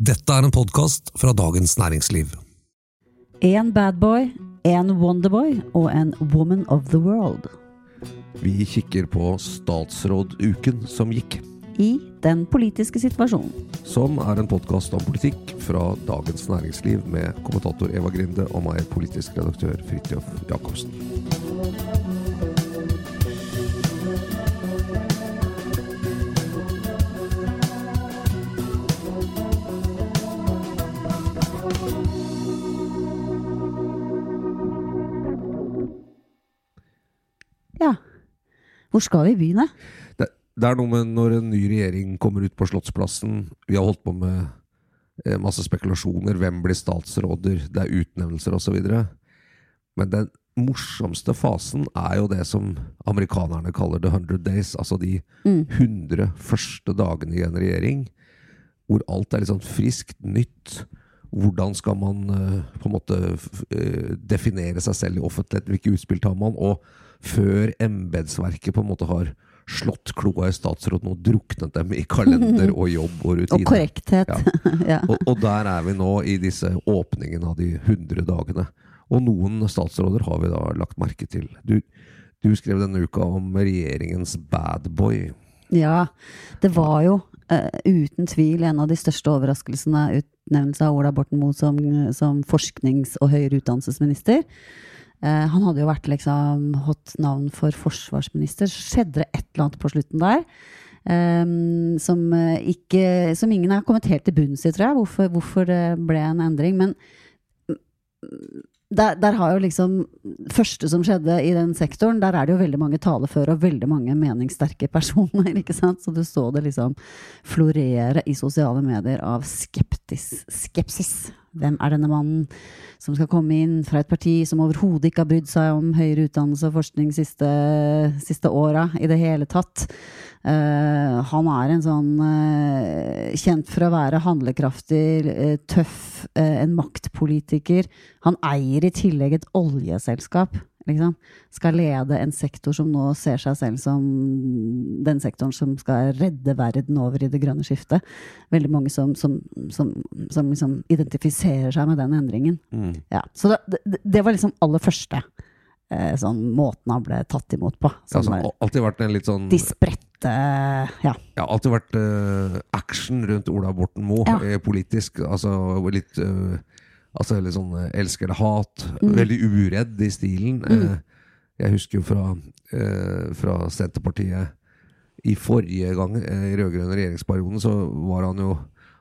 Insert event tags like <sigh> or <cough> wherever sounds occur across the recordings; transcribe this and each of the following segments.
Dette er en podkast fra Dagens Næringsliv. En badboy, en wonderboy og en woman of the world. Vi kikker på statsråduken som gikk, I den politiske situasjonen. som er en podkast om politikk fra Dagens Næringsliv med kommentator Eva Grinde og meg, politisk redaktør Fridtjof Jacobsen. Hvor skal vi begynne? Det, det er noe med når en ny regjering kommer ut på Slottsplassen Vi har holdt på med eh, masse spekulasjoner. Hvem blir statsråder? Det er utnevnelser osv. Men den morsomste fasen er jo det som amerikanerne kaller the hundred days. Altså de Mm. 100 første dagene i en regjering. Hvor alt er litt sånn friskt, nytt. Hvordan skal man eh, på en måte eh, definere seg selv i offentligheten? Hvilke utspill tar man? Og før embetsverket på en måte har slått kloa i statsråden og druknet dem i kalender og jobb og rutine. <laughs> Og korrekthet. <laughs> Ja. Og, og der er vi nå i disse åpningene av de 100 dagene. Og noen statsråder har vi da lagt merke til. Du, du skrev denne uka om regjeringens bad boy. Ja, det var jo uh, uten tvil en av de største overraskelsene utnevnelse av Ola Borten Moe som, som forsknings- og høyere utdannelsesminister. Eh, han hadde jo vært liksom hot navn for forsvarsminister. Skjedde det et eller annet på slutten der. um, som, eh, ikke, som ingen har kommet helt til bunns i, tror jeg, hvorfor, hvorfor det ble en endring. Men der, der har jo liksom første som skjedde i den sektoren, der er det jo veldig mange taleføre og veldig mange meningssterke <laughs> personer, ikke sant? Så du så det liksom florere i sosiale medier av skeptis, skepsis. Hvem er denne mannen som skal komme inn fra et parti som overhodet ikke har brydd seg om høyere utdannelse og forskning siste, siste åra i det hele tatt? Uh, han er en sånn uh, kjent for å være handlekraftig, uh, tøff, en maktpolitiker. Han eier i tillegg et oljeselskap. Liksom. Skal lede en sektor som nå ser seg selv som den sektoren som skal redde verden over i det grønne skiftet. Veldig mange som, som, som, som liksom identifiserer seg med den endringen. Ja. Så det, det, var liksom aller første eh, sånn måten han ble tatt imot på. Ja, altså, alltid vært en litt sånn de spredte Ja. ja, alltid vært uh, action rundt Ola Borten Moe Ja. politisk. Altså litt eh, Altså litt sånn eh, elsk eller hat. Mm. Veldig uredd i stilen. Eh, jeg husker jo fra, eh, fra Senterpartiet i forrige gang i rød-grønn regjeringsperioden, så var han jo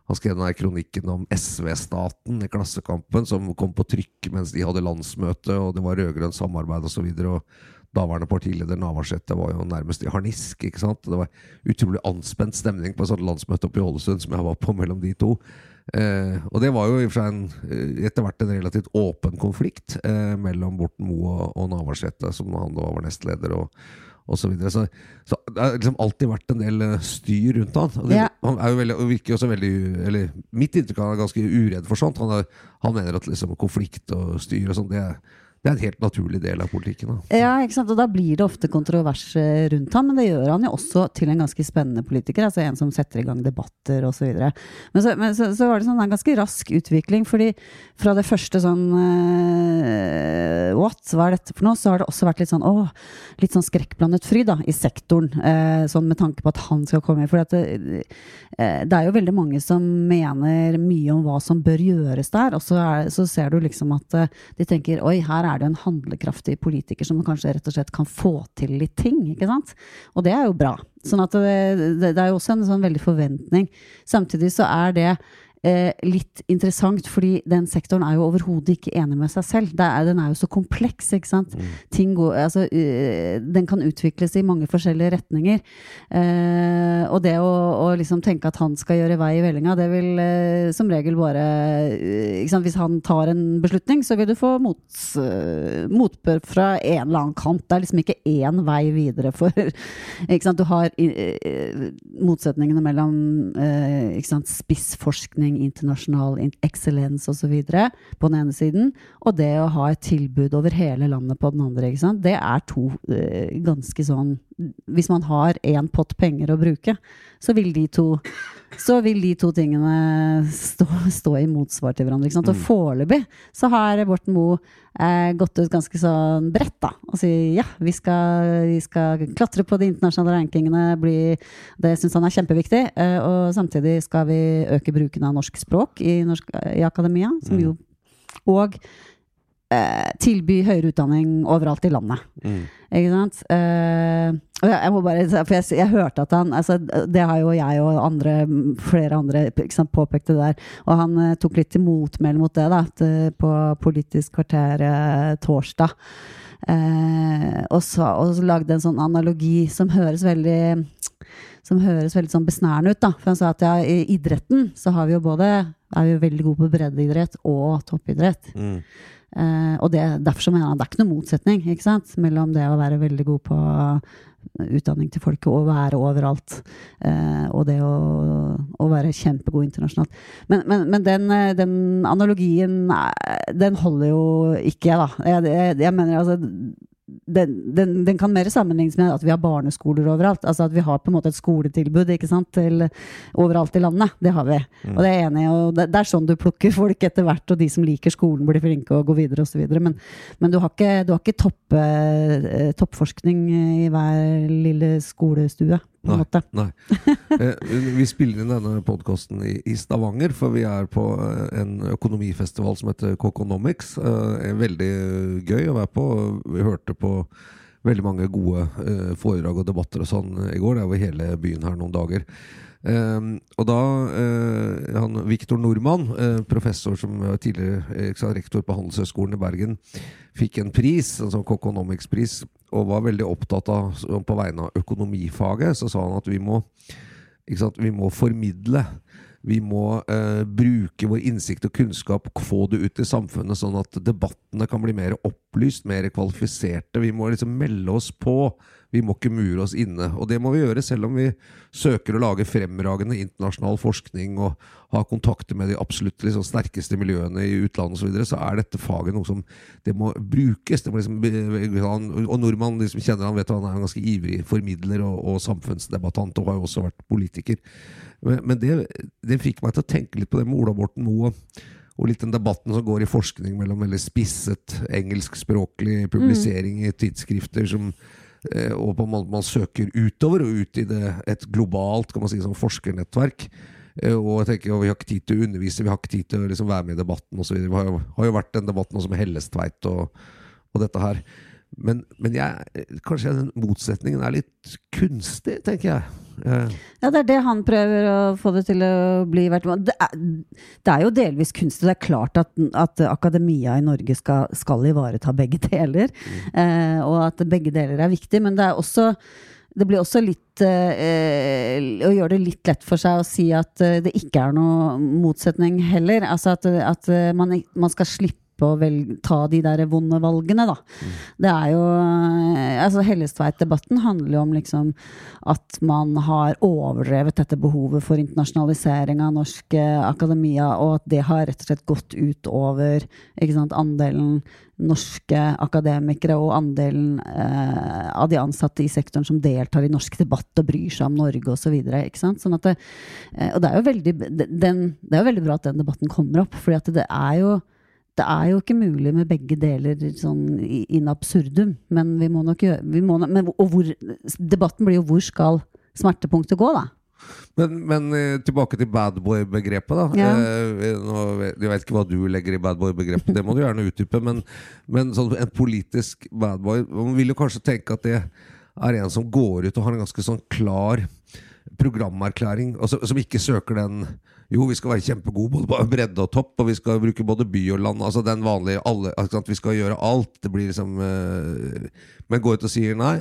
han skrev den kronikken om SV-staten i Klassekampen, som kom på trykk mens de hadde landsmøte, og det var rød-grønt samarbeid osv. Daværende partileder Navarsete var jo nærmest i harnisk. ikke sant? Det var utrolig anspent stemning på et sånt landsmøte oppe i Ålesund som jeg var på mellom de to. Eh, og det var jo i og for seg en, eh, etter hvert en relativt åpen konflikt eh, mellom Borten Moe og, og Navarsete, som han da var nestleder. og og så, videre. så, så det har liksom alltid vært en del eh, styr rundt han. Og det, Ja. Han er jo veldig, virker jo også veldig Eller mitt inntrykk er han er ganske uredd for sånt. Han, er, han mener at liksom konflikt og styr og sånn, det, er- det er en helt naturlig del av politikken. Da. Ja, ikke sant? og da blir det ofte kontrovers eh, rundt ham, men det gjør han jo også til en ganske spennende politiker. Altså en som setter i gang debatter osv. Men, så, men så, så var det sånn en ganske rask utvikling, fordi fra det første sånn uh, What, hva er dette for noe? Så har det også vært litt sånn åh, litt sånn skrekkblandet fryd da, i sektoren. Uh, sånn med tanke på at han skal komme. For det, uh, det er jo veldig mange som mener mye om hva som bør gjøres der, og så, er, så ser du liksom at de tenker oi, her er det en handlekraftig politiker som kanskje rett og slett kan få til litt ting, ikke sant? Og det er jo bra. Sånn at det, det, det er jo også en sånn veldig forventning. Samtidig så er det eh, litt interessant, fordi den sektoren er jo overhodet ikke enig med seg selv. Det er, den er jo så kompleks, ikke sant. Ting går, altså, uh, den kan utvikles i mange forskjellige retninger. Eh, og det å, å liksom tenke at han skal gjøre vei i vellinga, det vil eh, som regel bare? Hvis han tar en beslutning, så vil du få mot, motbør fra en eller annen kant. Det er liksom ikke én vei videre for? <laughs> Du har motsetningene mellom eh, spissforskning, internasjonal eksellens osv. på den ene siden, og det å ha et tilbud over hele landet på den andre. Det er to eh, ganske sånn hvis man har én pott penger å bruke, så vil de to så vil de to tingene stå, stå i motsvar til hverandre. Sant? Og Mm. foreløpig så har Borten Moe eh, gått ut ganske sånn bredt, da. Og sier ja, vi skal, vi skal klatre på de internasjonale rankingene. Bli, det syns han er kjempeviktig. Eh, og samtidig skal vi øke bruken av norsk språk i, norsk, i akademia. Som Mm. jo, og eh, tilby høyere utdanning overalt i landet. Mm. Ikke sant? Eh, og jeg, må bare For jeg, jeg hørte at han altså, Det har jo jeg og andre, flere andre ikke sant, påpekte der. Og han eh, tok litt til motmæle mot det da, at, eh, på Politisk kvarter eh, torsdag. Eh, og, så, og så lagde en sånn analogi som høres veldig som høres veldig sånn besnærende ut. da For han sa at ja, i idretten så har vi jo både er jo veldig gode på breddeidrett og toppidrett. Mm. Eh, og det, derfor så mener jeg det er ikke noen motsetning ikke sant? mellom det å være veldig god på utdanning til folket og være overalt, eh, og det å, å være kjempegod internasjonalt. Men, men, men den, eh, den analogien, den holder jo ikke, da. Jeg, jeg, jeg mener altså den, den, den kan mer sammenlignes med at vi har barneskoler overalt. Altså at vi har på en måte et skoletilbud ikke sant, til overalt i landet. Det har vi. Og det er enig. Og det, det er sånn du plukker folk etter hvert, og de som liker skolen, blir flinke og går videre osv. Men, men du har ikke, du har ikke topp, eh, toppforskning i hver lille skolestue, på en måte. Nei. Eh, vi spiller inn denne podkasten i, Stavanger, for vi er på eh, en økonomifestival som heter Coconomics. Eh, veldig gøy å være på. Vi hørte på veldig mange gode foredrag og debatter og sånn i går. Det er jo hele byen her noen dager. Eh, og da eh, han Viktor Nordmann, eh, professor som var tidligere eh, rektor på Handelshøyskolen i Bergen, fikk en pris, en sånn Coconomics-pris, og var veldig opptatt av, på vegne av økonomifaget, så sa han at vi må, sant, vi må formidle. Vi må eh, bruke vår innsikt og kunnskap få det ut i samfunnet, sånn at debattene kan bli mer opplyst, mer kvalifiserte. Vi må liksom melde oss på. Vi må ikke mure oss inne. Og det må vi gjøre selv om vi søker å lage fremragende internasjonal forskning og har kontakter med de absolutt liksom, sterkeste miljøene i utlandet osv., så, videre, så er dette faget noe som det må brukes. Det må liksom, og nordmannen, de som kjenner han vet han er en ganske ivrig formidler og, og samfunnsdebattant, og har jo også vært politiker. Men, men det, det fikk meg til å tenke litt på det med Ola Borten Moe. Og litt den debatten som går i forskning mellom veldig spisset engelskspråklig publisering i tidsskrifter som og på en måte man søker utover og ut i det, et globalt kan man si, sånn forskernettverk. Eh, Og jeg tenker, og Vi har ikke tid til å undervise, vi har ikke tid til å liksom være med i debatten osv. Det har, jo- har jo vært den debatten også med Hellestveit og, og dette her. Men, men jeg, kanskje den motsetningen er litt kunstig, tenker jeg. Ja, det er det han prøver å få det til å bli. Det er, det er jo delvis kunstig. Det er klart at, at akademia i Norge skal, skal ivareta begge deler. Eh, og at begge deler er viktig. Men det er også det blir også litt eh, Å gjøre det litt lett for seg å si at eh, det ikke er noe motsetning heller. Altså at, at eh, man, man skal slippe å velge, ta de der vonde valgene, da. Det er jo eh, altså Hellestveit-debatten handler jo om liksom at man har overdrevet dette behovet for internasjonalisering av norsk eh, akademia, og at det har rett og slett gått ut over sant, andelen norske akademikere og andelen eh, av de ansatte i sektoren som deltar i norsk debatt og bryr seg om Norge osv. Sånn at det, eh, og det er, jo veldig, den, det er jo veldig bra at den debatten kommer opp, for det er jo det er jo ikke mulig med begge deler sånn i- in absurdum, men vi må nok gjøre vi må, men, Og hvor, debatten blir jo hvor skal smertepunktet gå, da? Men, men eh, tilbake til badboy-begrepet. da Ja. Eh, nå, Jeg vet ikke hva du legger i badboy-begrepet, det må du gjerne utdype. Men, men sånn, en politisk badboy Man vil jo kanskje tenke at det er en som går ut og har en ganske sånn klar programerklæring, og så- som ikke søker den Jo, vi skal være kjempegode både på bredde og topp, og vi skal bruke både by og land. Altså den vanlige alle. Vi skal gjøre alt. Det blir liksom eh, Men går ut og sier nei.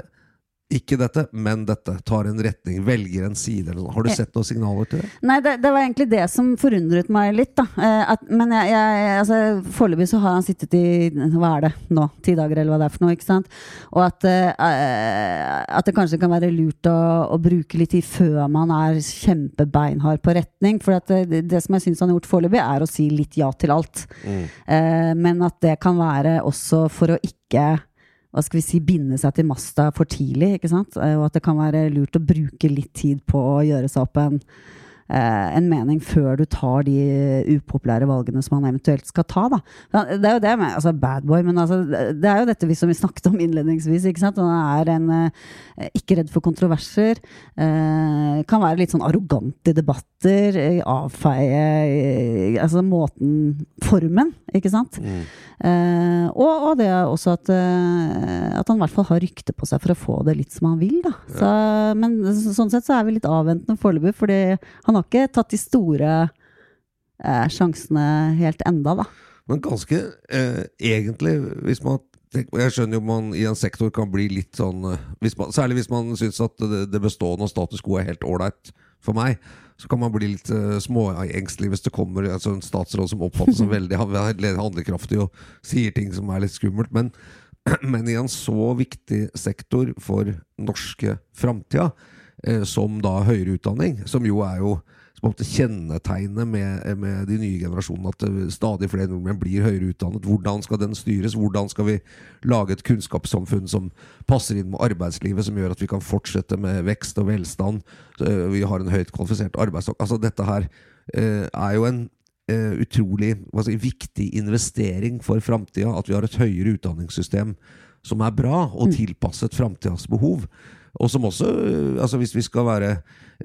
Ikke dette, men dette. Tar en retning, velger en side. Eller noe. Har du sett noen signaler til det? Nei, det, det var egentlig det som forundret meg litt, da. Eh, at, men jeg, jeg, altså, foreløpig så har han sittet i hva er det nå, ti dager eller hva det er for noe, ikke sant. Og at, uh, at det kanskje kan være lurt å, å bruke litt tid før man er kjempebeinhard på retning. For at det, det som jeg syns han har gjort foreløpig, er å si litt ja til alt. Eh, men at det kan være også for å ikke hva skal vi si, binde seg til masta for tidlig. ikke sant? Og at det kan være lurt å bruke litt tid på å gjøre seg opp en Eh, en mening før du tar de upopulære valgene som han eventuelt skal ta. Da. Det er jo det med altså bad boy, men altså, det er jo dette vi som vi snakket om innledningsvis. ikke sant? Han er en, eh, ikke redd for kontroverser. Eh, kan være litt sånn arrogant i debatter. Avfeie altså måten Formen, ikke sant? Mm. og, og, det er også at, at han i hvert fall har rykte på seg for å få det litt som han vil. Da. Så, men sånn sett så er vi litt avventende foreløpig, fordi han har ikke tatt de store eh, sjansene helt enda, da. Men ganske eh, egentlig, hvis man jeg skjønner jo man i en sektor kan bli litt sånn eh, hvis man, Særlig hvis man syns at det, det bestående av status quo er helt ålreit for meg. Så kan man bli litt uh, småengstelig hvis det kommer altså en statsråd som oppfattes <laughs> som veldig handlekraftig og sier ting som er litt skummelt. Men, <clears throat> men i en så viktig sektor for norske framtida, som da høyere utdanning, som jo er jo som kjennetegnet med, med, de nye generasjonene, at eh, stadig flere nordmenn blir høyere utdannet. Hvordan skal den styres? Hvordan skal vi lage et kunnskapssamfunn som passer inn med arbeidslivet, som gjør at vi kan fortsette med vekst og velstand? Eh, vi har en høyt kvalifisert arbeidsstokk. Altså, dette her er jo en utrolig si, viktig investering for framtida. At vi har et høyere utdanningssystem som er bra og mm. tilpasset framtidas behov. Og som også, eh, altså hvis vi skal være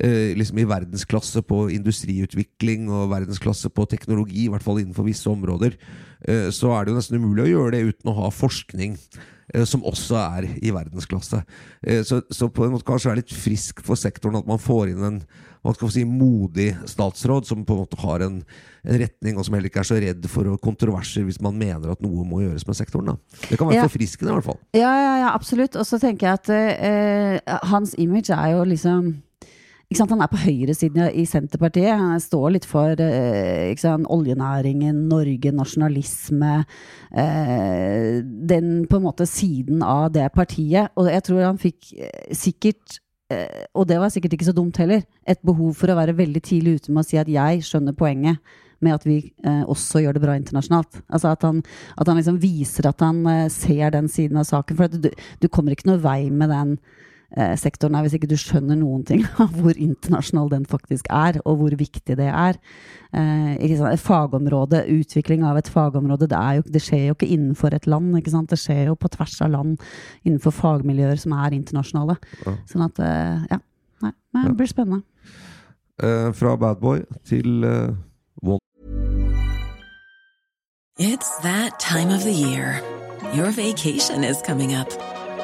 eh, liksom i verdensklasse på industriutvikling og verdensklasse på teknologi, i hvert fall innenfor visse områder, eh, så er det jo nesten umulig å gjøre det uten å ha forskning som også er i verdensklasse. Eh, så, så, på en måte kanskje er det litt frisk for sektoren at man får inn en hva skal man si, modig statsråd som på en måte har en, en, retning, og som heller ikke er så redd for kontroverser hvis man mener at noe må gjøres med sektoren. Da. Det kan være ja. forfriskende, i hvert fall. Ja, ja, ja absolutt. Og så tenker jeg at uh, hans image er jo liksom han er på høyresiden i Senterpartiet. Han står litt for eh, sant, oljenæringen, Norge, nasjonalisme. Eh, den på en måte siden av det partiet. Og jeg tror han fikk eh, sikkert og det var sikkert ikke så dumt heller, et behov for å være veldig tidlig ute med å si at jeg skjønner poenget med at vi også gjør det bra internasjonalt. Altså at han, at han liksom viser at han ser den siden av saken. For du, du, kommer ikke noe vei med den sektoren er hvis ikke du skjønner noen ting <laughs> av hvor internasjonal den faktisk er, og hvor viktig det er. Eh, et fagområde, Utvikling av et fagområde, det, jo, det, skjer jo ikke innenfor et land. Det skjer jo på tvers av land, innenfor fagmiljøer som er internasjonale. Ja. Sånn at, eh, ja. Nei, det blir spennende. Eh, fra Badboy til uh, One. It's that time of the year. Your vacation is coming up.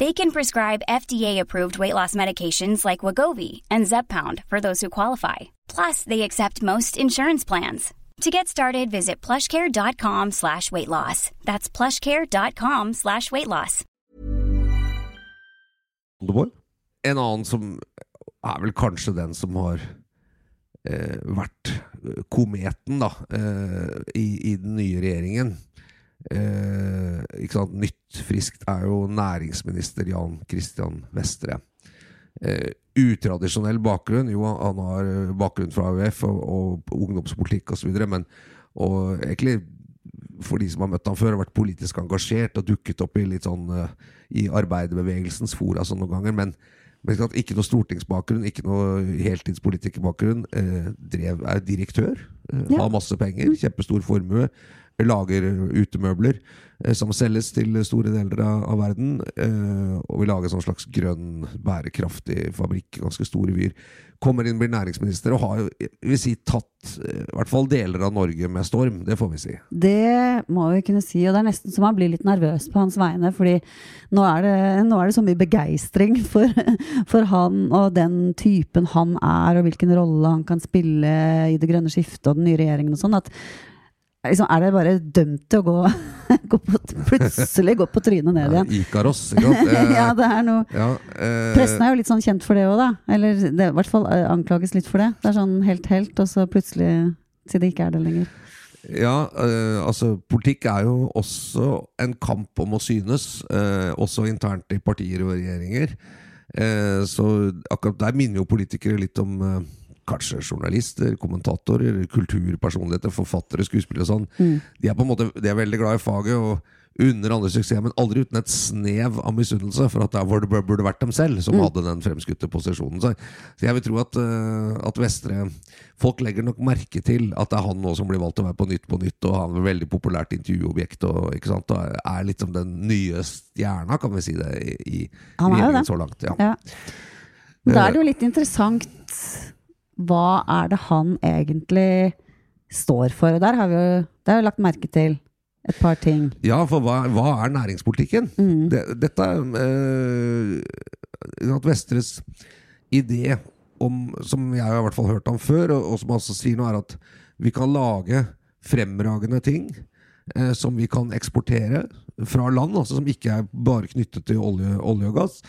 They can prescribe FDA-approved weight loss medications like Wagovi and Zepbound for those who qualify. Plus, they accept most insurance plans. To get started, visit plushcare.com slash weight loss. That's plushcare.com slash weight loss. En annen som er vel kanskje den som har eh, vært kometen da, eh, i, i den nye regjeringen. Eh? Nytt, friskt er jo næringsminister Jan Christian Vestre. Eh, utradisjonell bakgrunn. Jo, han har bakgrunn fra AUF og, og ungdomspolitikk osv., men og egentlig for de som har møtt ham før, har vært politisk engasjert og dukket opp i litt sånn eh, i arbeiderbevegelsens fora sånn noen ganger. men men ikke ikke noe stortingsbakgrunn, ikke noe heltidspolitikerbakgrunn. Eh, drev, er direktør, eh, Ja. har masse penger, kjempestor formue. Lager utemøbler eh, som selges til store deler av, verden. Eh, og vil lage en sånn slags grønn, bærekraftig fabrikk. Ganske store vyer. Kommer inn, blir næringsminister og har vil si, tatt eh, i hvert fall deler av Norge med storm. Det får vi si. Det må vi kunne si, og det er nesten så man blir litt nervøs på hans vegne. fordi nå er det, nå er det så mye begeistring for, <laughs> for han og den typen han er, og hvilken rolle han kan spille i det grønne skiftet og den nye regjeringen og sånn, at liksom, er det bare dømt til å gå, <laughs> gå på, plutselig gå på trynet ned igjen. Ikaros, ikke sant? <laughs> Eh, ja, det er noe ja, eh, Pressen er jo litt sånn kjent for det òg, da. Eller det, i hvert fall eh, anklages litt for det. Det er sånn helt helt, og så plutselig til det ikke er det lenger. Ja, eh, altså politikk er jo også en kamp om å synes, eh, også internt i partier og regjeringer. Eh, så akkurat der minner jo politikere litt om kanskje journalister, kommentatorer, kulturpersonligheter, forfattere, skuespillere og sånn. De er på en måte de er veldig glad i faget og unner andre suksess, men aldri uten et snev av misunnelse for at der hvor det burde vært dem selv som hadde den fremskutte posisjonen. Så, så jeg vil tro at, uh, at Vestre Folk legger nok merke til at det er han nå som blir valgt til å være på Nytt på Nytt, og han er veldig populært intervjuobjekt og, ikke sant, og er litt som den nye stjerna, kan vi si det, i, i er regjeringen så langt. Ja. Ja. Da er det jo litt interessant hva er det han egentlig står for? Og der har vi jo, har vi lagt merke til et par ting. Ja, for hva, hva er næringspolitikken? Mm. Det, dette eh, at Vestres idé om, som jeg har i hvert fall hørt om før, og, og som han sier nå, er at vi kan lage fremragende ting eh, som vi kan eksportere fra land, altså som ikke er bare knyttet til olje, olje og gass.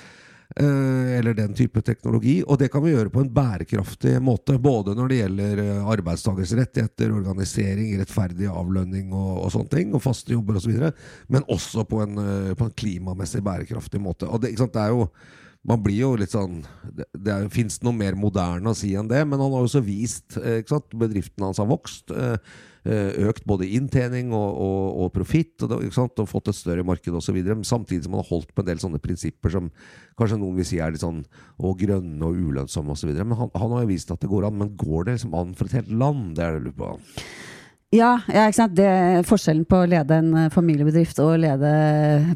Eh, Eller den type teknologi. Og det kan vi gjøre på en bærekraftig måte. Både når det gjelder eh, arbeidstakers rettigheter, organisering, rettferdig avlønning og, og sånne ting, og faste jobber osv. Men også på en, eh, på en klimamessig bærekraftig måte. Og det, sant, det er jo man blir jo litt sånn Det, det Fins noe mer moderne å si enn det? Men han har jo også vist sant, Bedriften hans har vokst. eh, Økt både inntjening og, og, og profitt, og, og fått et større marked osv. Samtidig som han har holdt på en del sånne prinsipper som kanskje noen vil si er litt sånn og grønne og ulønnsomme osv. Men han, han har jo vist at det går an. Men går det liksom an for et helt land? Det er det jeg lurer på. Ja, ja, ikke sant? Det, forskjellen på å lede en eh, familiebedrift og lede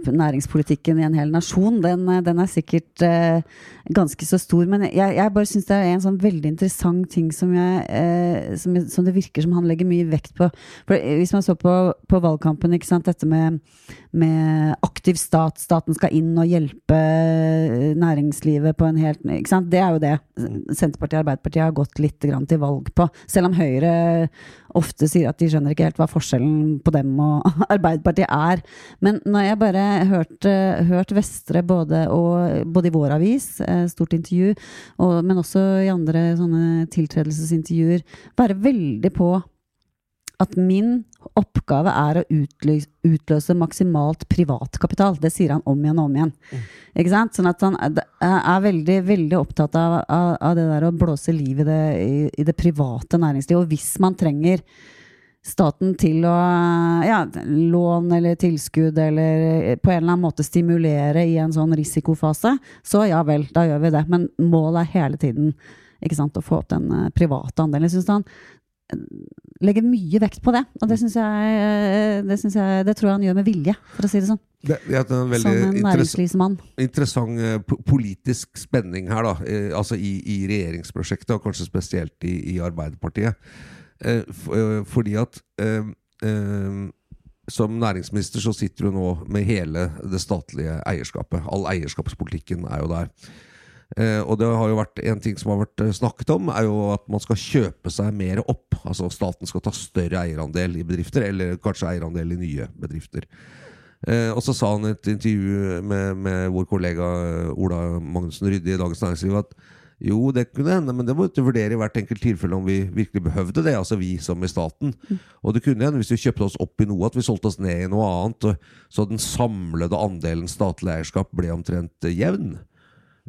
næringspolitikken i en hel nasjon, den, eh, den er sikkert eh, ganske så stor. Men jeg, jeg bare syns det er en sånn veldig interessant ting som, jeg, eh, som, som det virker som han legger mye vekt på. For eh, Hvis man så på, på valgkampen, ikke sant? dette med, med aktiv stat, staten skal inn og hjelpe eh, næringslivet på en helt ikke sant? Det er jo det Senterpartiet og Arbeiderpartiet har gått litt til valg på. Selv om Høyre ofte sier at de skjønner ikke helt hva forskjellen på dem og <laughs> Arbeiderpartiet er. Men når jeg bare hørte hørt Vestre både, og, både i vår avis, eh, stort intervju, og, men også i andre sånne tiltredelsesintervjuer, være veldig på at min oppgave er å utløse, utløse maksimalt privatkapital. Det sier han om igjen og om igjen. Ikke sant? Sånn at han er veldig, veldig opptatt av, av, av det der å blåse liv i det, i, i det private næringslivet. Og hvis man trenger staten til å ja, lån eller tilskudd eller på en eller annen måte stimulere i en sånn risikofase, så ja vel, da gjør vi det. Men målet er hele tiden sant, å få opp den eh, private andelen. Jeg synes han eh, legger mye vekt på det, og det syns jeg, eh, det synes jeg Det tror jeg han gjør med vilje, for å si det sånn. Det, det er en veldig Som en næringslivsmann. interessant eh, politisk spenning her, da. Eh, altså i, i regjeringsprosjektet, og kanskje spesielt i, i Arbeiderpartiet. Eh, fordi at eh, som næringsminister så sitter du nå med hele det statlige eierskapet. All eierskapspolitikken er jo der. Eh, og det har jo vært en ting som har vært eh, snakket om, er jo at man skal kjøpe seg mer opp. Altså staten skal ta større eierandel i bedrifter, eller kanskje eierandel i nye bedrifter. Eh, og så sa han i et intervju med, med vår kollega Ola Magnussen Rydde i Dagens Næringsliv at jo, det kunne hende, men det måtte du vurdere i hvert enkelt tilfelle om vi virkelig behøvde det. Altså vi som i staten. Og det kunne hende hvis vi kjøpte oss opp i noe, at vi solgte oss ned i noe annet. Så den samlede andelen statlig eierskap ble omtrent jevn.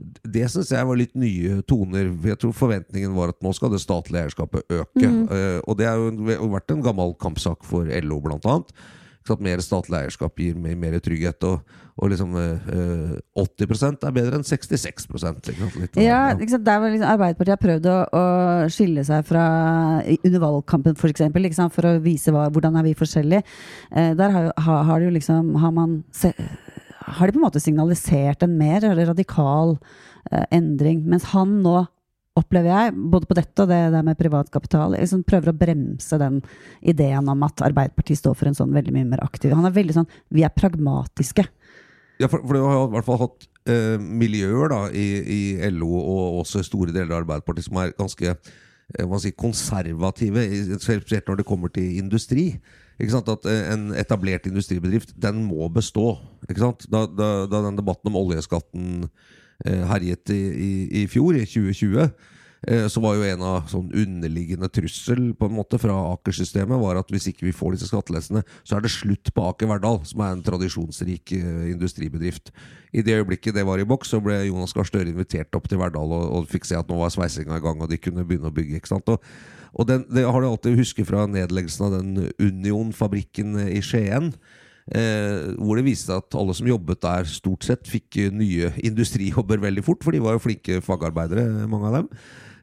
Det syns jeg var litt nye toner. Jeg tror forventningen var at nå skal det statlige eierskapet øke. Eh, og det har jo vært en gammel kampsak for LO, blant annet. At mer statlig eierskap gir mer, mer trygghet. Og, og liksom uh, 80% er bedre enn 66 ikke sant? Litt, Ja, sant? Der var liksom Arbeiderpartiet har prøvd å, å skille seg fra under valgkampen, for eksempel, for å vise hva, hvordan er vi forskjellige. Uh, der har, har, har liksom Har man se, Har de på en måte signalisert en mer radikal eh, endring, mens han nå opplever jeg, både på dette og det der med privat kapital, liksom prøver å bremse den ideen om at Arbeiderpartiet står for en sånn veldig mye mer aktiv Han er veldig sånn Vi er pragmatiske. Ja, for, for du har i hvert fall hatt eh, miljøer da, i, i LO og også store deler av Arbeiderpartiet som er ganske eh, si, konservative, spesielt når det kommer til industri. At eh, En etablert industribedrift den må bestå. Da, da, da den debatten om oljeskatten eh, herjet i, i, i fjor, i 2020, eh, så var jo en av sånn underliggende trussel på en måte fra Aker-systemet var at hvis ikke vi får disse skattelettelsene, så er det slutt på Aker Verdal, som er en tradisjonsrik eh, industribedrift. I det øyeblikket det var i boks, så ble Jonas Gahr Støre invitert opp til Verdal og, og fikk se at nå var sveisinga i gang, og de kunne begynne å bygge. ikke sant? Og, og den, det har du alltid husket fra nedleggelsen av den Union-fabrikken i Skien. Eh, hvor det viste seg at alle som jobbet der, stort sett fikk eh, nye <laughs> industrijobber veldig fort, for de var jo flinke fagarbeidere, mange av dem.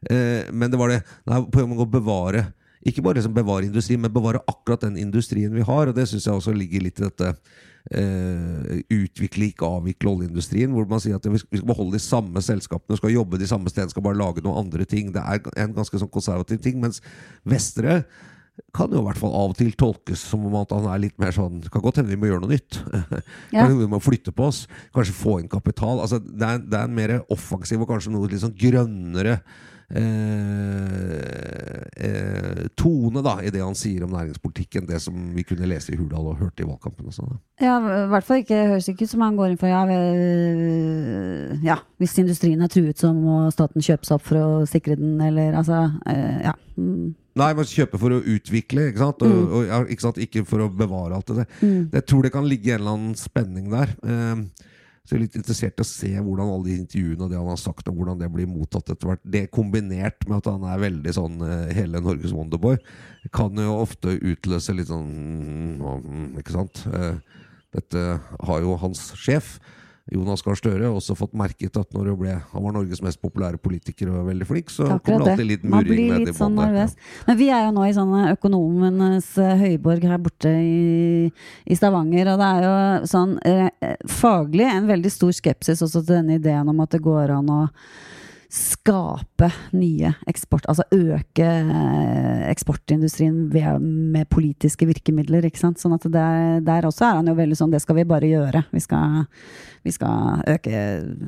Eh, men det var det nei, på en måte å bevare Ikke bare liksom bevare industrien, men bevare akkurat den industrien vi har. Og det syns jeg også ligger litt i dette eh, utvikle, ikke avvikle oljeindustrien. Hvor man sier at vi skal beholde de samme selskapene, skal jobbe de samme stedene, skal bare lage noen andre ting. Det er en ganske sånn konservativ ting. Mens Vestre kan jo i hvert fall av og til tolkes som om at han er litt mer sånn kan godt hende vi må gjøre noe nytt. <laughs> Ja. Vi må flytte på oss. Kanskje få inn kapital. Altså, det, er, det er en mer offensiv og kanskje noe litt sånn grønnere eh, eh, tone da i det han sier om næringspolitikken, det som vi kunne lese i Hurdal og hørte i valgkampen. Og sånn. Ja, i hvert fall ikke høres ikke ut som han går inn for ja, vi, ja, hvis industrien er truet, så må staten kjøpe seg opp for å sikre den, eller altså øh, Ja. Mm. Nei, man kjøper for å utvikle, ikke sant? Og, og, ja, ikke, sant? ikke for å bevare alt det der. Jeg tror det kan ligge en eller annen spenning der. Eh, så jeg er litt interessert i å se hvordan alle de intervjuene og det han har sagt om hvordan det blir mottatt etter hvert. Det kombinert med at han er veldig sånn eh, hele Norges Wonderboy, kan jo ofte utløse litt sånn mm, Ikke sant? Eh, dette har jo hans sjef. Jonas Gahr Støre også fått merket at når ble, han var Norges mest populære politiker og var veldig flink, så Takk kommer det alltid litt murring blir ned litt i sånn nervøs. Men vi er jo nå i sånne økonomenes eh, høyborg her borte i, i Stavanger, og det er jo sånn eh, faglig en veldig stor skepsis også til denne ideen om at det går an å skape nye eksport, altså øke eh, eksportindustrien ved, med politiske virkemidler, ikke sant. Sånn at der, der også er han jo veldig sånn, det skal vi bare gjøre. Vi skal, vi skal øke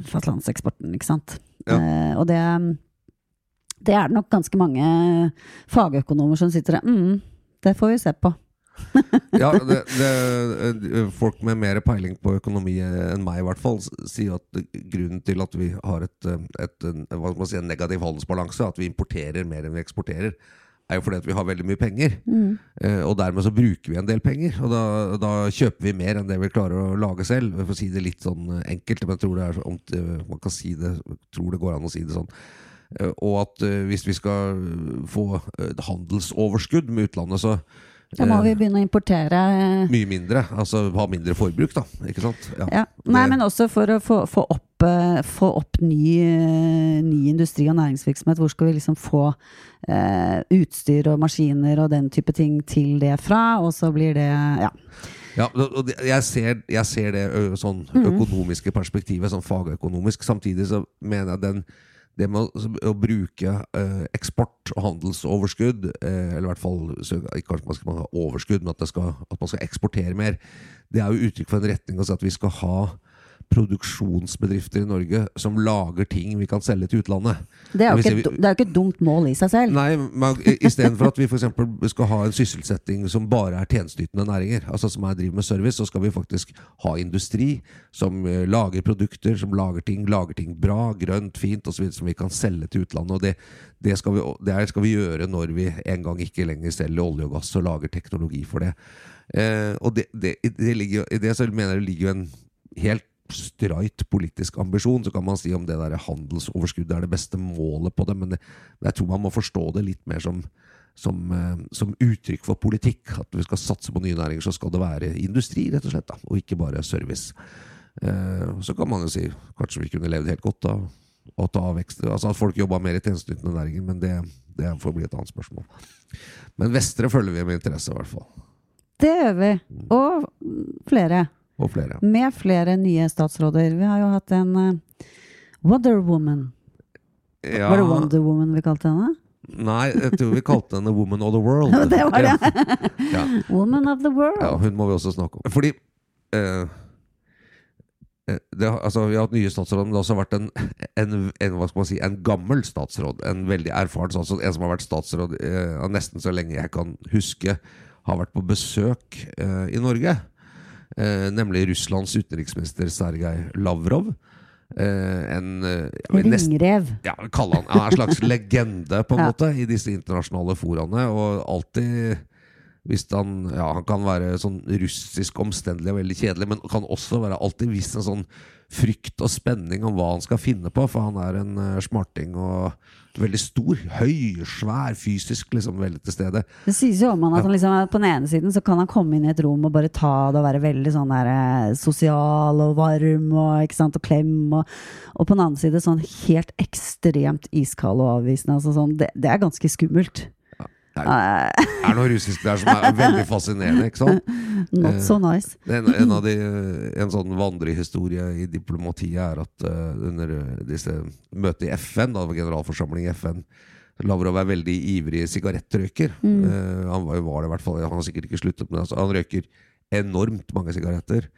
fastlandseksporten, ikke sant. Ja. Eh, og det det er det nok ganske mange fagøkonomer som sitter der mm, Det får vi se på. <laughs> ja, det, det, folk med mer peiling på økonomi enn meg i hvert fall sier at grunnen til at vi har et, et, hva skal man si, en negativ handelsbalanse, at vi importerer mer enn vi eksporterer, er jo fordi at vi har veldig mye penger. Eh, og dermed så bruker vi en del penger. Og da, da kjøper vi mer enn det vi klarer å lage selv. For å si det litt sånn enkelt, men jeg tror det er om, man kan si det, tror det går an å si det sånn. Eh, og at eh, hvis vi skal få eh, handelsoverskudd med utlandet, så Da må eh, vi begynne å importere mye mindre. Altså ha mindre forbruk, da. Ikke sant? ja. Nei, men også for å få, få opp, eh, få opp ny, eh, ny industri og næringsvirksomhet. Hvor skal vi liksom få eh, utstyr og maskiner og den type ting til det fra? Og så blir det Ja. Ja, og jeg ser, jeg ser det sånn økonomiske perspektivet, sånn fagøkonomisk. Samtidig så mener jeg den det med å, å bruke eh, eksport og handelsoverskudd, eh, eller i hvert fall så, kanskje man skal ha overskudd, men at, skal, at man skal eksportere mer, det er jo uttrykk for en retning Altså at vi skal ha produksjonsbedrifter i Norge som lager ting vi kan selge til utlandet. Det er jo ikke, vi- det er jo ikke et dumt mål i seg selv. Nei, men istedenfor at vi for skal ha en sysselsetting som bare er tjenesteytende næringer, altså som er driver med service, så skal vi faktisk ha industri som eh, lager produkter, som lager ting, lager ting bra, grønt, fint osv., som vi kan selge til utlandet. Og det, det, skal vi, det skal vi gjøre når vi en gang ikke lenger selger olje og gass og lager teknologi for det. Eh, og det, det, det ligger, i det så mener jeg det ligger jo en helt streit politisk ambisjon. Så kan man si om det der handelsoverskuddet er det beste målet på det, men det, jeg tror man må forstå det litt mer som, som, eh, som uttrykk for politikk. At vi skal satse på nye næringer, så skal det være industri, rett og slett. Da, og ikke bare service. Eh, så kan man jo si kanskje vi kunne levd helt godt av å ta vekst. Altså at folk jobba mer i tjenesteytende næringer, men det, det får bli et annet spørsmål. Men Vestre følger vi med interesse, i hvert fall. Det gjør vi. Og flere. Og flere. Med flere nye statsråder. Vi har jo hatt en uh, Wonder Woman. Ja, Var det Wonder Woman vi kalte henne? Nei, jeg tror vi kalte henne Woman of the World. <laughs> Det var det. <laughs> Ja. Woman of the world. Ja, hun må vi også snakke om. Fordi eh, eh, det, altså, Vi har hatt nye statsråder, men det har også vært en, en, en, hva skal man si, en gammel statsråd. En veldig erfaren statsråd. En som har vært statsråd eh, nesten så lenge jeg kan huske. Har vært på besøk eh, i Norge. Eh, nemlig Russlands utenriksminister Sergej Lavrov. Eh, en eh, Ringrev. ja, kalle han ja, en slags legende på en <laughs> Ja. måte i disse internasjonale foraene. Og alltid hvis han Ja, han kan være sånn russisk omstendelig og veldig kjedelig, men kan også være alltid vist en sånn frykt og spenning om hva han skal finne på, for han er en uh, smarting og veldig stor. Høy, svær, fysisk liksom veldig til stede. Det sies jo om han at han liksom, på den ene siden så kan han komme inn i et rom og bare ta det og være veldig sånn der, eh, sosial og varm og, ikke sant, og klem. Og, og på den andre side sånn helt ekstremt iskald og avvisende. Altså sånn, det, det er ganske skummelt. Det er, er noe russisk der som er veldig fascinerende, ikke sant? <laughs> Not so nice. En, en, av de, en sånn vandrehistorie i diplomatiet er at eh, under eh, disse møtene i FN, da det var generalforsamling i FN Lavrov er veldig ivrig sigarettrøyker. Eh, han var, var det i hvert fall, han har sikkert ikke sluttet med det. Altså, han røyker enormt mange sigaretter.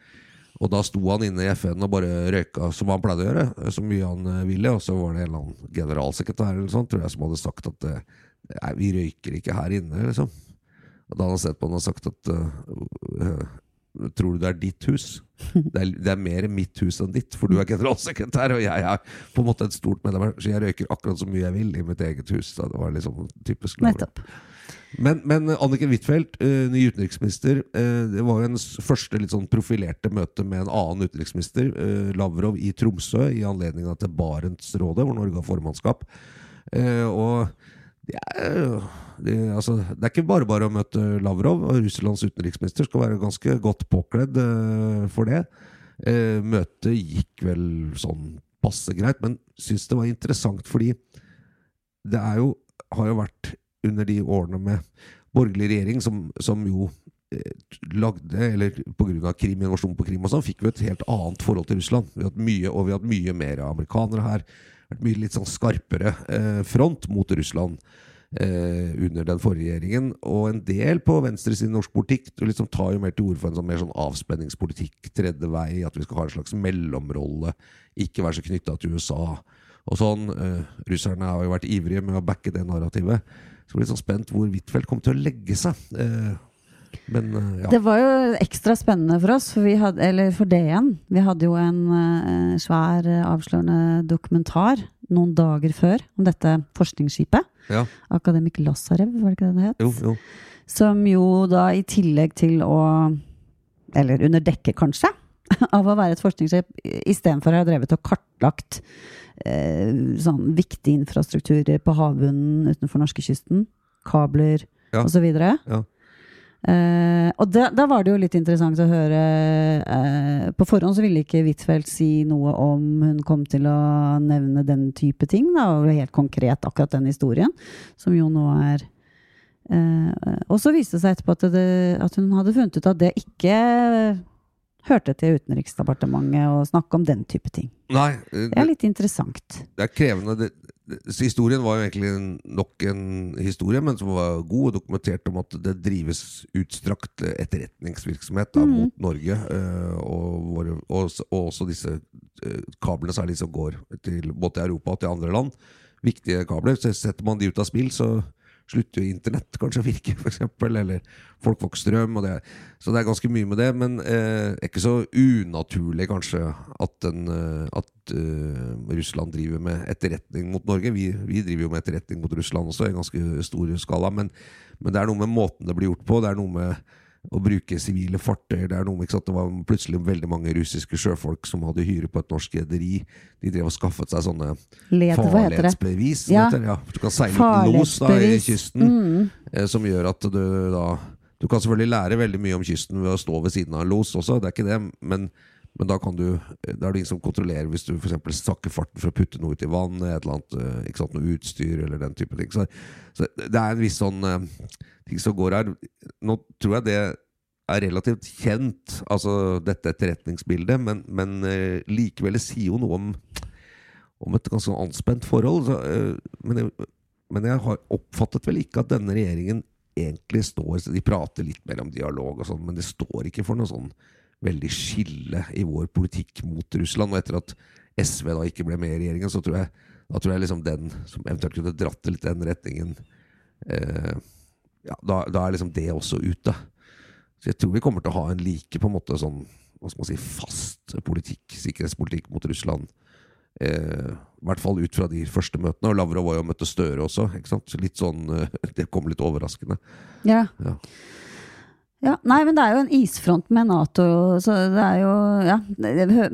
Og da sto han inne i FN og bare røyka som han pleide å gjøre, eh, så mye han eh, ville. Og så var det en eller annen generalsekretær eller sånt, tror jeg, som hadde sagt at eh, nei, vi røyker ikke her inne, liksom. Og da han har sett på han og sagt at uh, Tror du det er ditt hus? Det er, det er mer mitt hus enn ditt, for du er generalsekretær, og jeg er på en måte et stort medlem, her, så jeg røyker akkurat så mye jeg vil i mitt eget hus. Da. Det var liksom typisk. Men, men Anniken Huitfeldt, uh, ny utenriksminister, uh, det var jo hennes første litt sånn profilerte møte med en annen utenriksminister, uh, Lavrov, i Tromsø, i anledning til Barentsrådet, hvor Norge har formannskap. Og det er, det, altså, det er ikke bare bare å møte Lavrov, og Russlands utenriksminister skal være ganske godt påkledd uh, for det. Uh, møtet gikk vel sånn passe greit, men syns det var interessant fordi det er jo, har jo vært under de årene med borgerlig regjering som, som jo eh, lagde, eller pga. Krim, invasjon på Krim og sånn, fikk vi et helt annet forhold til Russland. Vi har mye, og vi har hatt mye mer amerikanere her. Vært mye litt sånn skarpere eh, front mot Russland eh, under den forrige regjeringen. Og en del på venstresiden i norsk politikk du liksom tar jo mer til orde for en sånn mer sånn avspenningspolitikk, tredje vei, at vi skal ha en slags mellomrolle, ikke være så knytta til USA. Og sånn, eh, Russerne har jo vært ivrige med å backe det narrativet. Så blir litt sånn spent hvor Huitfeldt kommer til å legge seg. Eh, men eh, ja. Det var jo ekstra spennende for oss, for, vi hadde, eller for DN. Vi hadde jo en uh, svær, eh, avslørende dokumentar noen dager før om dette forskningsskipet. ja. Akademik Lasarev, var det ikke det det het? Jo, jo. Som jo da i tillegg til å Eller under dekke, kanskje, <laughs> av å være et forskningsskip, istedenfor å ha drevet og kartlagt eh, sånn viktige infrastrukturer på havbunnen utenfor norskekysten, kabler Ja. osv. Ja. Eh, og da, da var det jo litt interessant å høre uh, På forhånd så ville ikke Huitfeldt si noe om hun kom til å nevne den type ting, da, og helt konkret akkurat den historien, som jo nå er uh, Og så viste det seg etterpå at, det, at hun hadde funnet ut at det ikke hørte til Utenriksdepartementet å snakke om den type ting. Nei, det, Det er litt interessant. det er krevende. Det, så historien var jo egentlig nok en historie, men som var god og dokumentert om at det drives utstrakt etterretningsvirksomhet da, mm. mot Norge. eh, og, våre, og, og også disse eh, kablene særlig som går til både til Europa og til andre land. Viktige kabler. Så setter man de ut av spill, så slutter jo internett kanskje å virke, f.eks. Eller folk får ikke strøm. Det, så det er ganske mye med det. Men eh, ikke så unaturlig kanskje at, den, eh, at uh, Russland driver med etterretning mot Norge. Vi, vi driver jo med etterretning mot Russland også i ganske stor skala. Men, men det er noe med måten det blir gjort på. Det er noe med å bruke sivile fartøyer. Det er noe? Det var plutselig veldig mange russiske sjøfolk som hadde hyre på et norsk rederi. De drev og skaffet seg sånne Led, farledsbevis. Ja. heter, ja. Du kan seile uten los da, i kysten, Mm. eh, som gjør at du da Du kan selvfølgelig lære veldig mye om kysten ved å stå ved siden av en los også, det er ikke det, men men da, kan du, da er det ingen som kontrollerer hvis du eksempel sakker farten for å putte noe ut i vannet, et eller annet, eh, ikke sant, noe utstyr eller den type ting. Så, så det er en viss sånn eh, ting som går her. Nå tror jeg det er relativt kjent, altså dette etterretningsbildet, men, men eh, likevel sier jo noe om, om et ganske anspent forhold. Så, eh, men, jeg, men jeg har oppfattet vel ikke at denne regjeringen egentlig står De prater litt mer om dialog og sånn, men det står ikke for noe sånn veldig skille i vår politikk mot Russland. Og etter at SV da ikke ble med i regjeringen, så tror jeg, da tror jeg liksom den som eventuelt kunne dratt det litt den retningen eh, ja, da, da er liksom det også ute. Så jeg tror vi kommer til å ha en like på en måte sånn hva skal man si, fast politikk, sikkerhetspolitikk mot Russland. Eh, I hvert fall ut fra de første møtene. Og Lavrov var jo og møtte Støre også. Ikke sant? Så litt sånn, eh, <laughs> Det kom litt overraskende. Ja. Ja. Ja, nei, men det er jo en isfront med Nato, så det er jo Ja,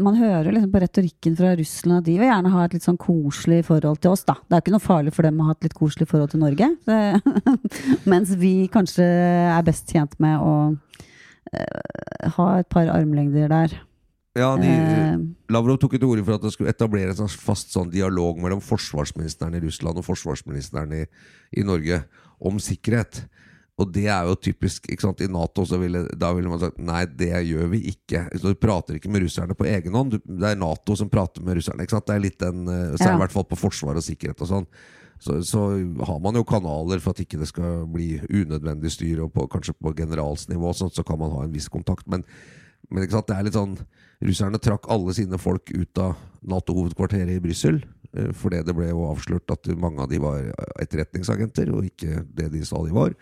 man hører liksom på retorikken fra Russland at de vil gjerne ha et litt sånn koselig forhold til oss, da. Det er ikke noe farlig for dem å ha et litt koselig forhold til Norge. Det, <laughs> mens vi kanskje er best tjent med å uh, ha et par armlengder der. Ja, de, uh, Lavrov tok et ord orde for at det skulle etablere en fast sånn dialog mellom forsvarsministeren i Russland og forsvarsministeren i, i Norge om sikkerhet. Og det er jo typisk. ikke sant, I Nato så ville, da ville man sagt nei, det gjør vi ikke. Så Du prater ikke med russerne på egen hånd. Det er Nato som prater med russerne. ikke sant, det er litt den, eh, Så er Ja. i hvert fall på forsvar og sikkerhet og sånn. Så, så har man jo kanaler for at ikke det skal bli unødvendig styr, og på, kanskje på generalsnivå, sånn, så kan man ha en viss kontakt. Men, men ikke sant, det er litt sånn Russerne trakk alle sine folk ut av Nato-hovedkvarteret i Brussel. eh, Fordi det ble jo avslørt at mange av de var etterretningsagenter, og ikke det de sa de var.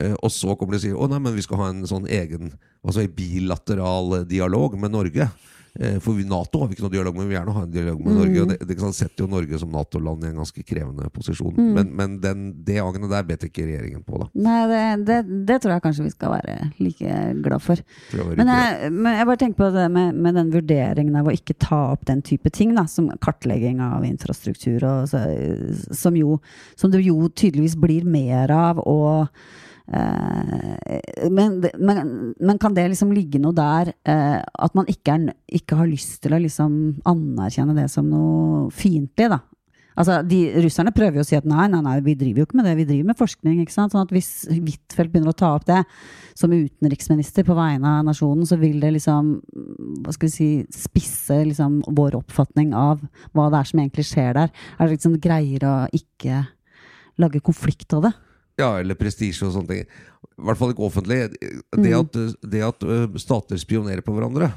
Eh, Og så kommer de og sier å nei, men vi skal ha en sånn egen altså en bilateral eh, dialog med Norge. Eh, For vi, Nato har vi ikke noe dialog med, vi vil gjerne ha en dialog med Norge. Og det, det setter jo Norge som Nato-land i en ganske krevende posisjon. Men, men den, det agnet der bet ikke regjeringen på, da. nei, det, det, det tror jeg kanskje vi skal være like glad for. Jeg Men jeg, men jeg bare tenker på det med, med den vurderingen av å ikke ta opp den type ting, da, som kartlegging av infrastruktur, og så, som, jo, som det jo tydeligvis blir mer av. og men, men, men kan det liksom ligge noe der eh, at man ikke, er, ikke har lyst til å liksom anerkjenne det som noe fiendtlig, da? Altså, de, Russerne prøver jo å si at nei, nei, nei, vi driver jo ikke med det, vi driver med forskning. ikke sant? Sånn at Hvis Huitfeldt begynner å ta opp det som utenriksminister på vegne av nasjonen, så vil det liksom hva skal vi si, spisse liksom vår oppfatning av hva det er som egentlig skjer der. Er det liksom greier å ikke lage konflikt av det? Ja, eller prestisje og sånne ting. I hvert fall ikke offentlig. Det Mm. at, det at stater spionerer på hverandre,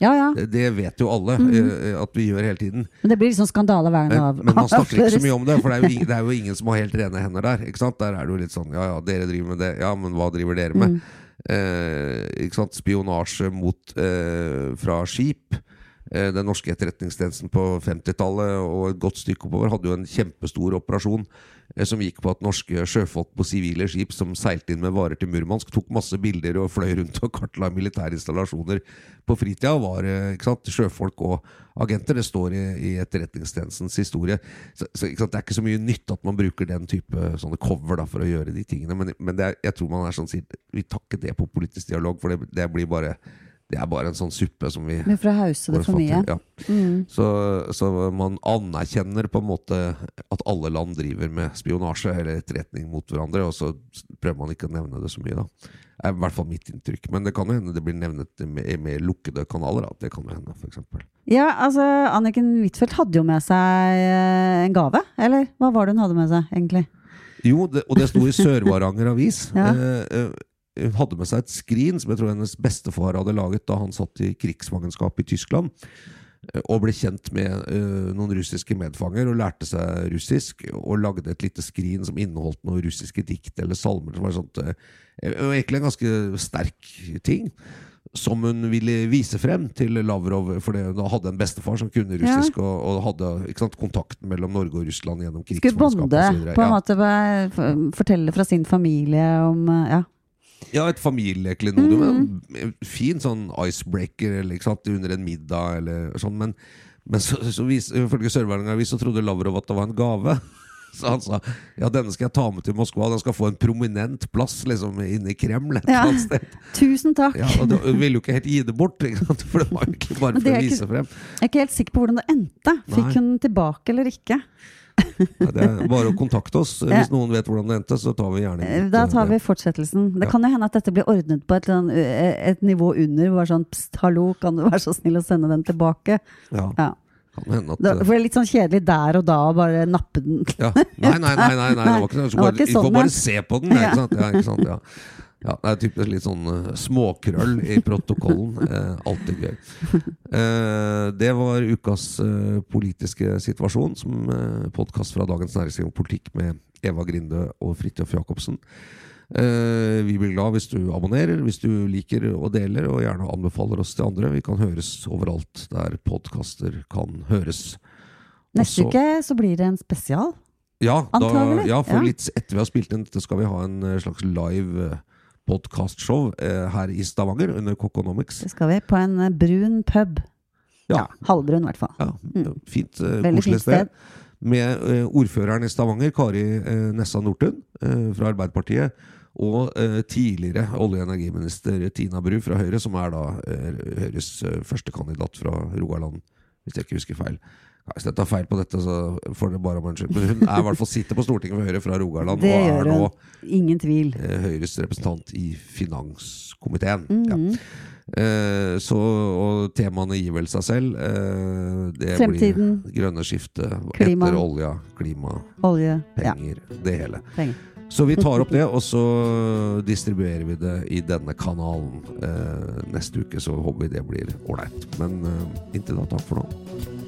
Ja, ja. det, det vet jo alle Mm. ø, at vi gjør hele tiden. Men det blir liksom skandale hver gang Men, man snakker ikke så mye om det, for det er, jo <laughs> ingen, det er jo ingen som har helt rene hender der. Ikke sant? Der er det jo litt sånn ja ja, dere driver med det, ja, men hva driver dere med? Mm. Eh, ikke sant? Spionasje mot, eh, fra skip. Eh, den norske etterretningstjenesten på 50-tallet og et godt stykke oppover hadde jo en kjempestor operasjon eh, som gikk på at norske sjøfolk på sivile skip som seilte inn med varer til Murmansk, tok masse bilder og fløy rundt og kartla militære installasjoner på fritida. Var eh, sant? sjøfolk og agenter. Det står i, i etterretningstjenestens historie. Så, så? Det er ikke så mye nytt at man bruker den type sånne cover da, for å gjøre de tingene. Men, men er, jeg tror man er sånn sier, vi tar ikke det på politisk dialog, for det, det blir bare det er bare en sånn suppe som vi Men for å hause det for mye. Ja. Mm. Så, så man anerkjenner på en måte at alle land driver med spionasje eller etterretning mot hverandre, og så prøver man ikke å nevne det så mye, da. Det er i hvert fall mitt inntrykk. Men det kan jo hende det blir nevnet med, mer lukkede kanaler. Da. Det kan jo hende, for eksempel. Ja, altså Anniken Huitfeldt hadde jo med seg eh, en gave. Eller hva var det hun hadde med seg, egentlig? Jo, det, og det sto i Sør-Varanger Avis. <laughs> Ja. Eh, eh, hadde med seg et skrin som jeg tror hennes bestefar hadde laget da han satt i krigsfangenskap i Tyskland. eh, Og ble kjent med uh, noen russiske medfanger og lærte seg russisk. Og lagde et lite skrin som inneholdt noen russiske dikt eller salmer. Som var sånt, uh, egentlig en ganske sterk ting. Som hun ville vise frem til Lavrov, for hun hadde en bestefar som kunne russisk. Og, og hadde sant, kontakten mellom Norge og Russland gjennom Skulle bonde, på en Ja. måte. Fortelle fra sin familie om Ja. Ja, et familieklenodium. Mm. en Fin sånn icebreaker under en middag eller sånn. Men, men så, så vis, ifølge Sør-Varanger-avis så trodde Lavrov at det var en gave. <laughs> Så han sa ja, denne skal jeg ta med til Moskva. Den skal få en prominent plass liksom inne i Kreml. Ja. <laughs> Tusen takk! Ja, og du ville jo ikke helt gi det bort, for det var egentlig bare for å vise frem. Jeg er ikke helt sikker på hvordan det endte. Fikk Nei. hun tilbake eller ikke? Ja, det er bare å kontakte oss. <laughs> Hvis noen vet hvordan det endte, så tar vi gjerne Eh, Da tar vi fortsettelsen. Det kan jo hende at dette blir ordnet på et, eh, et nivå under. Bare sånn pst, hallo, kan du være så snill å sende den tilbake? Ja, Ja. at Det, eh, for det er litt sånn kjedelig der og da å bare nappe den. ja. Nei, nei, nei, nei, nei, det var ikke. <laughs> Det var ikke sånn. vi får sånn, bare se på den, ja, ikke sant? Ja, ikke sant? Ja. Ja, det er typisk litt sånn uh, småkrøll i protokollen. Uh, <laughs> alltid gøy. Uh, det var ukas uh, politiske situasjon, som uh, podkast fra Dagens Næringsliv om politikk med Eva Grinde og Fridtjof Jacobsen. Vi blir glad hvis du abonnerer, hvis du liker og deler, og gjerne anbefaler oss til andre. Vi kan høres overalt der podkaster kan høres. Neste Også- uke så blir det en spesial. Ja, da, ja, for ja. litt etter vi har spilt inn dette, skal vi ha en slags live eh, podcastshow eh, her i Stavanger under Coconomics. Det skal vi. På en eh, brun pub. Ja, Halvbrun, i hvert fall. ja fint, eh, Mm. Fint, koselig fint sted. sted. Med eh, ordføreren i Stavanger, Kari eh, Nessa Nordtun eh, fra Arbeiderpartiet. Og eh, tidligere olje- og energiminister Tina Bru fra Høyre, som er da eh, Høyres eh, førstekandidat fra Rogaland, hvis jeg ikke husker feil. Ja, Hvis jeg tar feil på dette, så får det bare om. Men hun er i hvert fall sitter på Stortinget for Høyre fra Rogaland, Det og er nå. Ingen tvil. eh, Høyres representant i finanskomiteen. Mhm. ja. eh, så, og temaene gir vel seg selv. Eh, det Fremtiden. blir grønne skiftet Klima. etter olja, klima, Olje. Ja, penger, det hele. penger. Så vi tar opp det, og så distribuerer vi det i denne kanalen. Eh, neste uke så håper vi det blir ålreit. Men eh, inntil da, takk for nå.